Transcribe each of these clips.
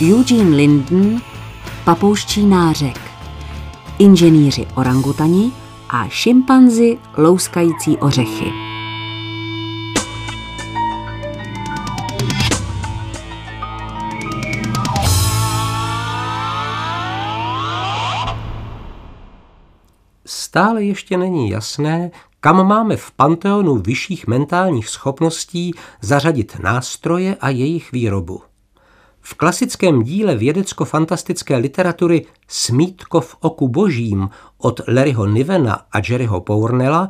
Eugene Linden, papouščí nářek, inženýři orangutani a šimpanzi louskající ořechy. Stále ještě není jasné, kam máme v panteonu vyšších mentálních schopností zařadit nástroje a jejich výrobu. V klasickém díle vědecko-fantastické literatury Smítko v oku božím od Larryho Nivena a Jerryho Pournella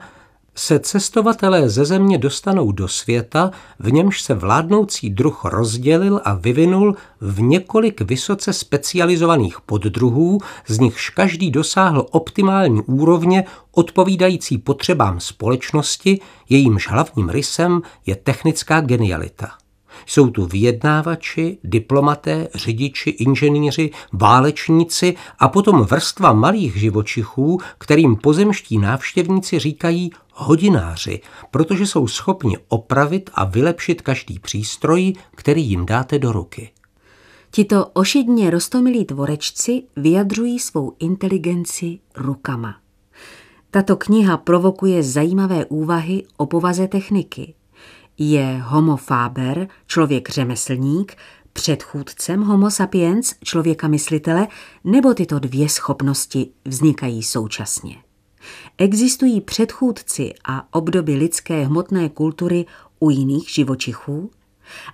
se cestovatelé ze země dostanou do světa, v němž se vládnoucí druh rozdělil a vyvinul v několik vysoce specializovaných poddruhů, z nichž každý dosáhl optimální úrovně odpovídající potřebám společnosti, jejímž hlavním rysem je technická genialita. Jsou tu vyjednávači, diplomaté, řidiči, inženýři, válečníci a potom vrstva malých živočichů, kterým pozemští návštěvníci říkají hodináři, protože jsou schopni opravit a vylepšit každý přístroj, který jim dáte do ruky. Tito ošidně rostomilí tvorečci vyjadřují svou inteligenci rukama. Tato kniha provokuje zajímavé úvahy o povaze techniky. Je homo faber, člověk řemeslník, předchůdcem homo sapiens, člověka myslitele, nebo tyto dvě schopnosti vznikají současně. Existují předchůdci a obdoby lidské hmotné kultury u jiných živočichů?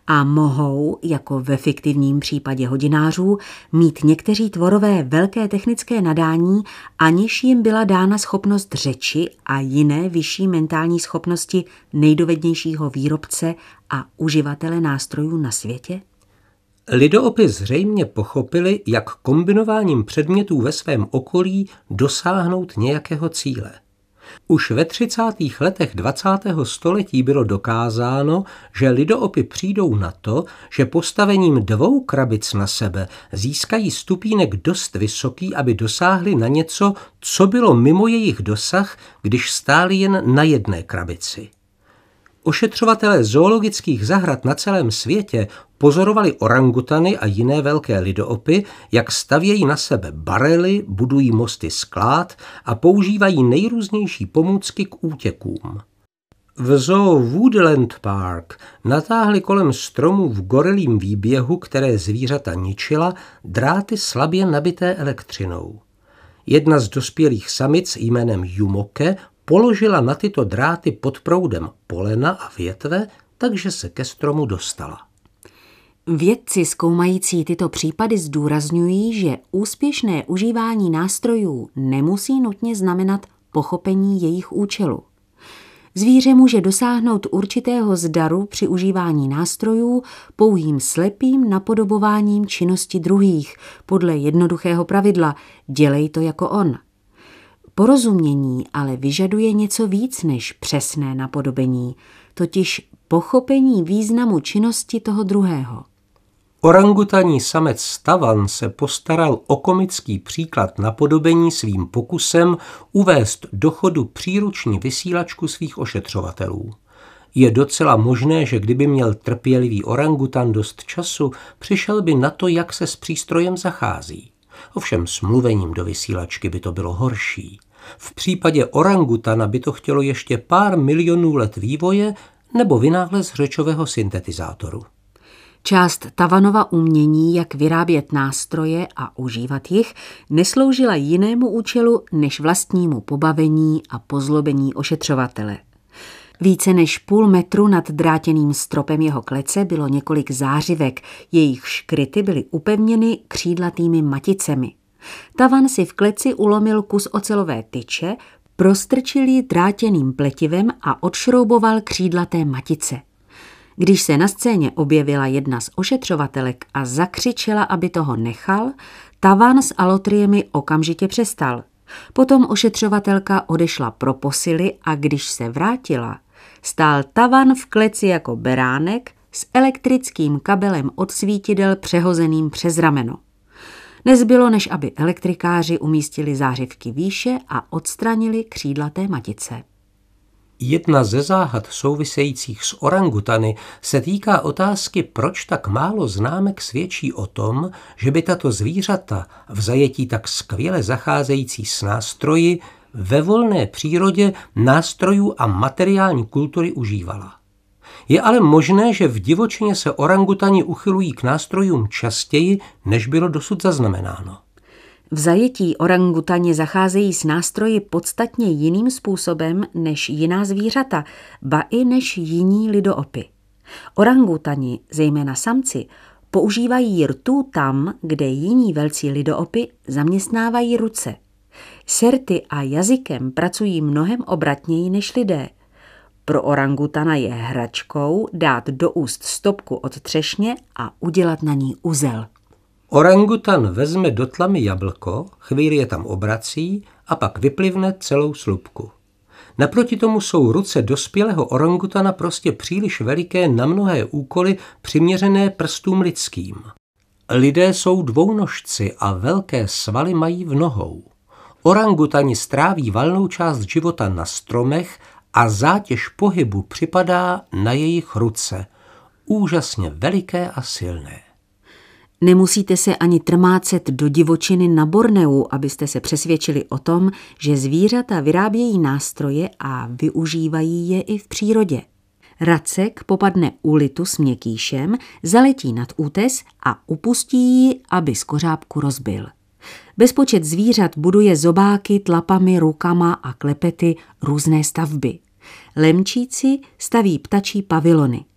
A mohou, jako ve fiktivním případě hodinářů, mít někteří tvorové velké technické nadání, aniž jim byla dána schopnost řeči a jiné vyšší mentální schopnosti nejdovednějšího výrobce a uživatele nástrojů na světě? Lidoopy zřejmě pochopili, jak kombinováním předmětů ve svém okolí dosáhnout nějakého cíle. Už ve 30. letech 20. století bylo dokázáno, že lidoopy přijdou na to, že postavením dvou krabic na sebe získají stupínek dost vysoký, aby dosáhli na něco, co bylo mimo jejich dosah, když stáli jen na jedné krabici. Ošetřovatelé zoologických zahrad na celém světě pozorovali orangutany a jiné velké lidoopy, jak stavějí na sebe barely, budují mosty sklád a používají nejrůznější pomůcky k útěkům. V zoo Woodland Park natáhli kolem stromů v gorelím výběhu, které zvířata ničila, dráty slabě nabité elektřinou. Jedna z dospělých samic jménem Jumoke položila na tyto dráty pod proudem polena a větve, takže se ke stromu dostala. Vědci zkoumající tyto případy zdůrazňují, že úspěšné užívání nástrojů nemusí nutně znamenat pochopení jejich účelu. Zvíře může dosáhnout určitého zdaru při užívání nástrojů pouhým slepým napodobováním činnosti druhých podle jednoduchého pravidla dělej to jako on. Porozumění ale vyžaduje něco víc než přesné napodobení, totiž pochopení významu činnosti toho druhého. Orangutaní samec Stavan se postaral o komický příklad napodobení svým pokusem uvést do chodu příruční vysílačku svých ošetřovatelů. Je docela možné, že kdyby měl trpělivý orangutan dost času, přišel by na to, jak se s přístrojem zachází. Ovšem s mluvením do vysílačky by to bylo horší. V případě orangutana by to chtělo ještě pár milionů let vývoje nebo vynález řečového syntetizátoru. Část Tavanova umění, jak vyrábět nástroje a užívat jich, nesloužila jinému účelu než vlastnímu pobavení a pozlobení ošetřovatele. Více než půl metru nad drátěným stropem jeho klece bylo několik zářivek, jejich škryty byly upevněny křídlatými maticemi. Tavan si v kleci ulomil kus ocelové tyče, prostrčil ji drátěným pletivem a odšrouboval křídlaté matice. Když se na scéně objevila jedna z ošetřovatelek a zakřičela, aby toho nechal, Tavan s alotriemi okamžitě přestal. Potom ošetřovatelka odešla pro posily a když se vrátila, stál Tavan v kleci jako beránek s elektrickým kabelem od svítidel přehozeným přes rameno. Nezbylo, než aby elektrikáři umístili zářivky výše a odstranili křídlaté matice. Jedna ze záhad souvisejících s orangutany se týká otázky, proč tak málo známek svědčí o tom, že by tato zvířata v zajetí tak skvěle zacházející s nástroji ve volné přírodě nástrojů a materiální kultury užívala. Je ale možné, že v divočině se orangutani uchylují k nástrojům častěji, než bylo dosud zaznamenáno. V zajetí orangutani zacházejí s nástroji podstatně jiným způsobem než jiná zvířata, ba i než jiní lidoopy. Orangutani, zejména samci, používají rtu tam, kde jiní velcí lidoopy zaměstnávají ruce. Serty a jazykem pracují mnohem obratněji než lidé. Pro orangutana je hračkou dát do úst stopku od třešně a udělat na ní uzel. Orangutan vezme do tlamy jablko, chvíli je tam obrací a pak vyplivne celou slupku. Naproti tomu jsou ruce dospělého orangutana prostě příliš veliké na mnohé úkoly přiměřené prstům lidským. Lidé jsou dvounožci a velké svaly mají v nohou. Orangutani stráví valnou část života na stromech a zátěž pohybu připadá na jejich ruce. Úžasně veliké a silné. Nemusíte se ani trmácet do divočiny na Borneu, abyste se přesvědčili o tom, že zvířata vyrábějí nástroje a využívají je i v přírodě. Racek popadne u litu s měkýšem, zaletí nad útes a upustí ji, aby skořápku rozbil. Bezpočet zvířat buduje zobáky, tlapami, rukama a klepety různé stavby. Lemčíci staví ptačí pavilony –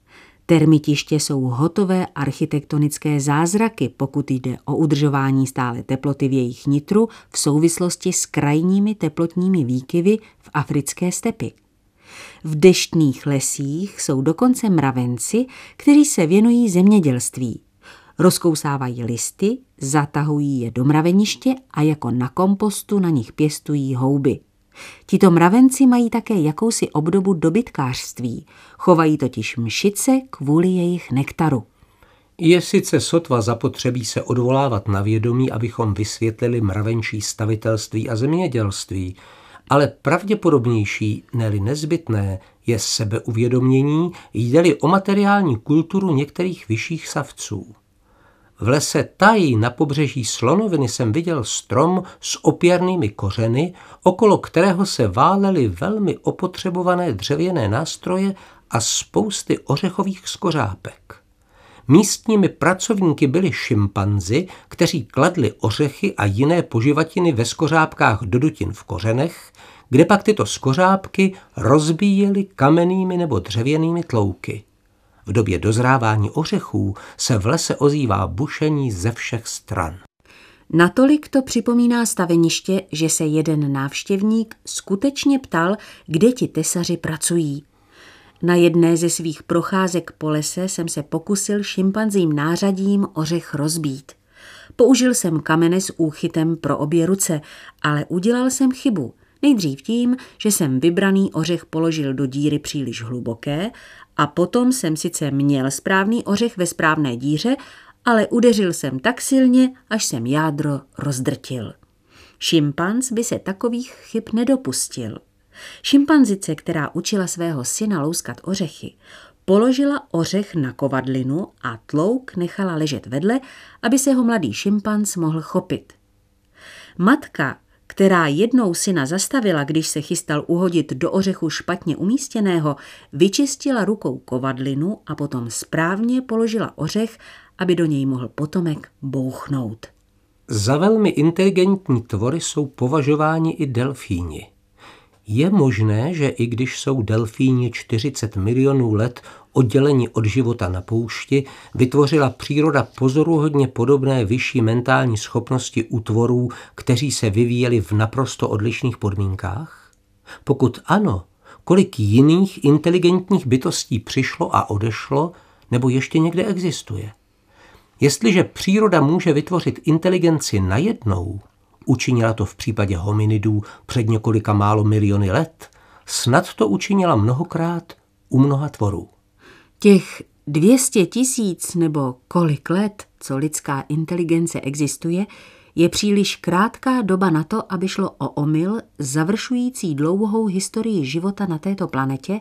Termitiště jsou hotové architektonické zázraky, pokud jde o udržování stále teploty v jejich nitru v souvislosti s krajními teplotními výkyvy v africké stepy. V deštných lesích jsou dokonce mravenci, kteří se věnují zemědělství. Rozkousávají listy, zatahují je do mraveniště a jako na kompostu na nich pěstují houby. Tito mravenci mají také jakousi obdobu dobytkářství, chovají totiž mšice kvůli jejich nektaru. Je sice sotva zapotřebí se odvolávat na vědomí, abychom vysvětlili mravenčí stavitelství a zemědělství, ale pravděpodobnější, neli nezbytné, je sebeuvědomění, jde-li o materiální kulturu některých vyšších savců. V lese Tají na pobřeží Slonoviny jsem viděl strom s opěrnými kořeny, okolo kterého se válely velmi opotřebované dřevěné nástroje a spousty ořechových skořápek. Místními pracovníky byli šimpanzi, kteří kladli ořechy a jiné poživatiny ve skořápkách do dutin v kořenech, kde pak tyto skořápky rozbíjeli kamennými nebo dřevěnými tlouky. V době dozrávání ořechů se v lese ozývá bušení ze všech stran. Natolik to připomíná staveniště, že se jeden návštěvník skutečně ptal, kde ti tesaři pracují. Na jedné ze svých procházek po lese jsem se pokusil šimpanzím nářadím ořech rozbít. Použil jsem kamene s úchytem pro obě ruce, ale udělal jsem chybu. Nejdřív tím, že jsem vybraný ořech položil do díry příliš hluboké a potom jsem sice měl správný ořech ve správné díře, ale udeřil jsem tak silně, až jsem jádro rozdrtil. Šimpanz by se takových chyb nedopustil. Šimpanzice, která učila svého syna louskat ořechy, položila ořech na kovadlinu a tlouk nechala ležet vedle, aby se ho mladý šimpanz mohl chopit. Matka která jednou syna zastavila, když se chystal uhodit do ořechu špatně umístěného, vyčistila rukou kovadlinu a potom správně položila ořech, aby do něj mohl potomek bouchnout. Za velmi inteligentní tvory jsou považováni i delfíni. Je možné, že i když jsou delfíni 40 milionů let oddělení od života na poušti, vytvořila příroda pozoruhodně podobné vyšší mentální schopnosti útvorů, kteří se vyvíjeli v naprosto odlišných podmínkách? Pokud ano, kolik jiných inteligentních bytostí přišlo a odešlo, nebo ještě někde existuje? Jestliže příroda může vytvořit inteligenci najednou, učinila to v případě hominidů před několika málo miliony let, snad to učinila mnohokrát u mnoha tvorů. Těch 200 tisíc nebo kolik let, co lidská inteligence existuje, je příliš krátká doba na to, aby šlo o omyl završující dlouhou historii života na této planetě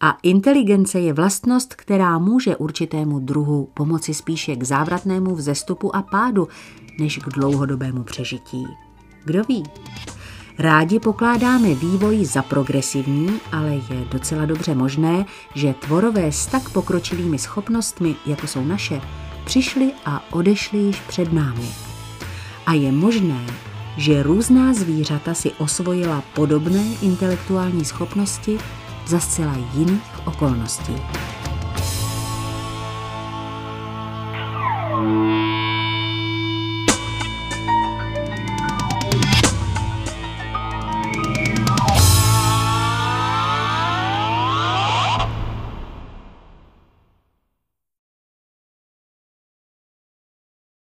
a inteligence je vlastnost, která může určitému druhu pomoci spíše k závratnému vzestupu a pádu, než k dlouhodobému přežití. Kdo ví? Rádi pokládáme vývoj za progresivní, ale je docela dobře možné, že tvorové s tak pokročilými schopnostmi, jako jsou naše, přišli a odešli již před námi. A je možné, že různá zvířata si osvojila podobné intelektuální schopnosti za zcela jiných okolností.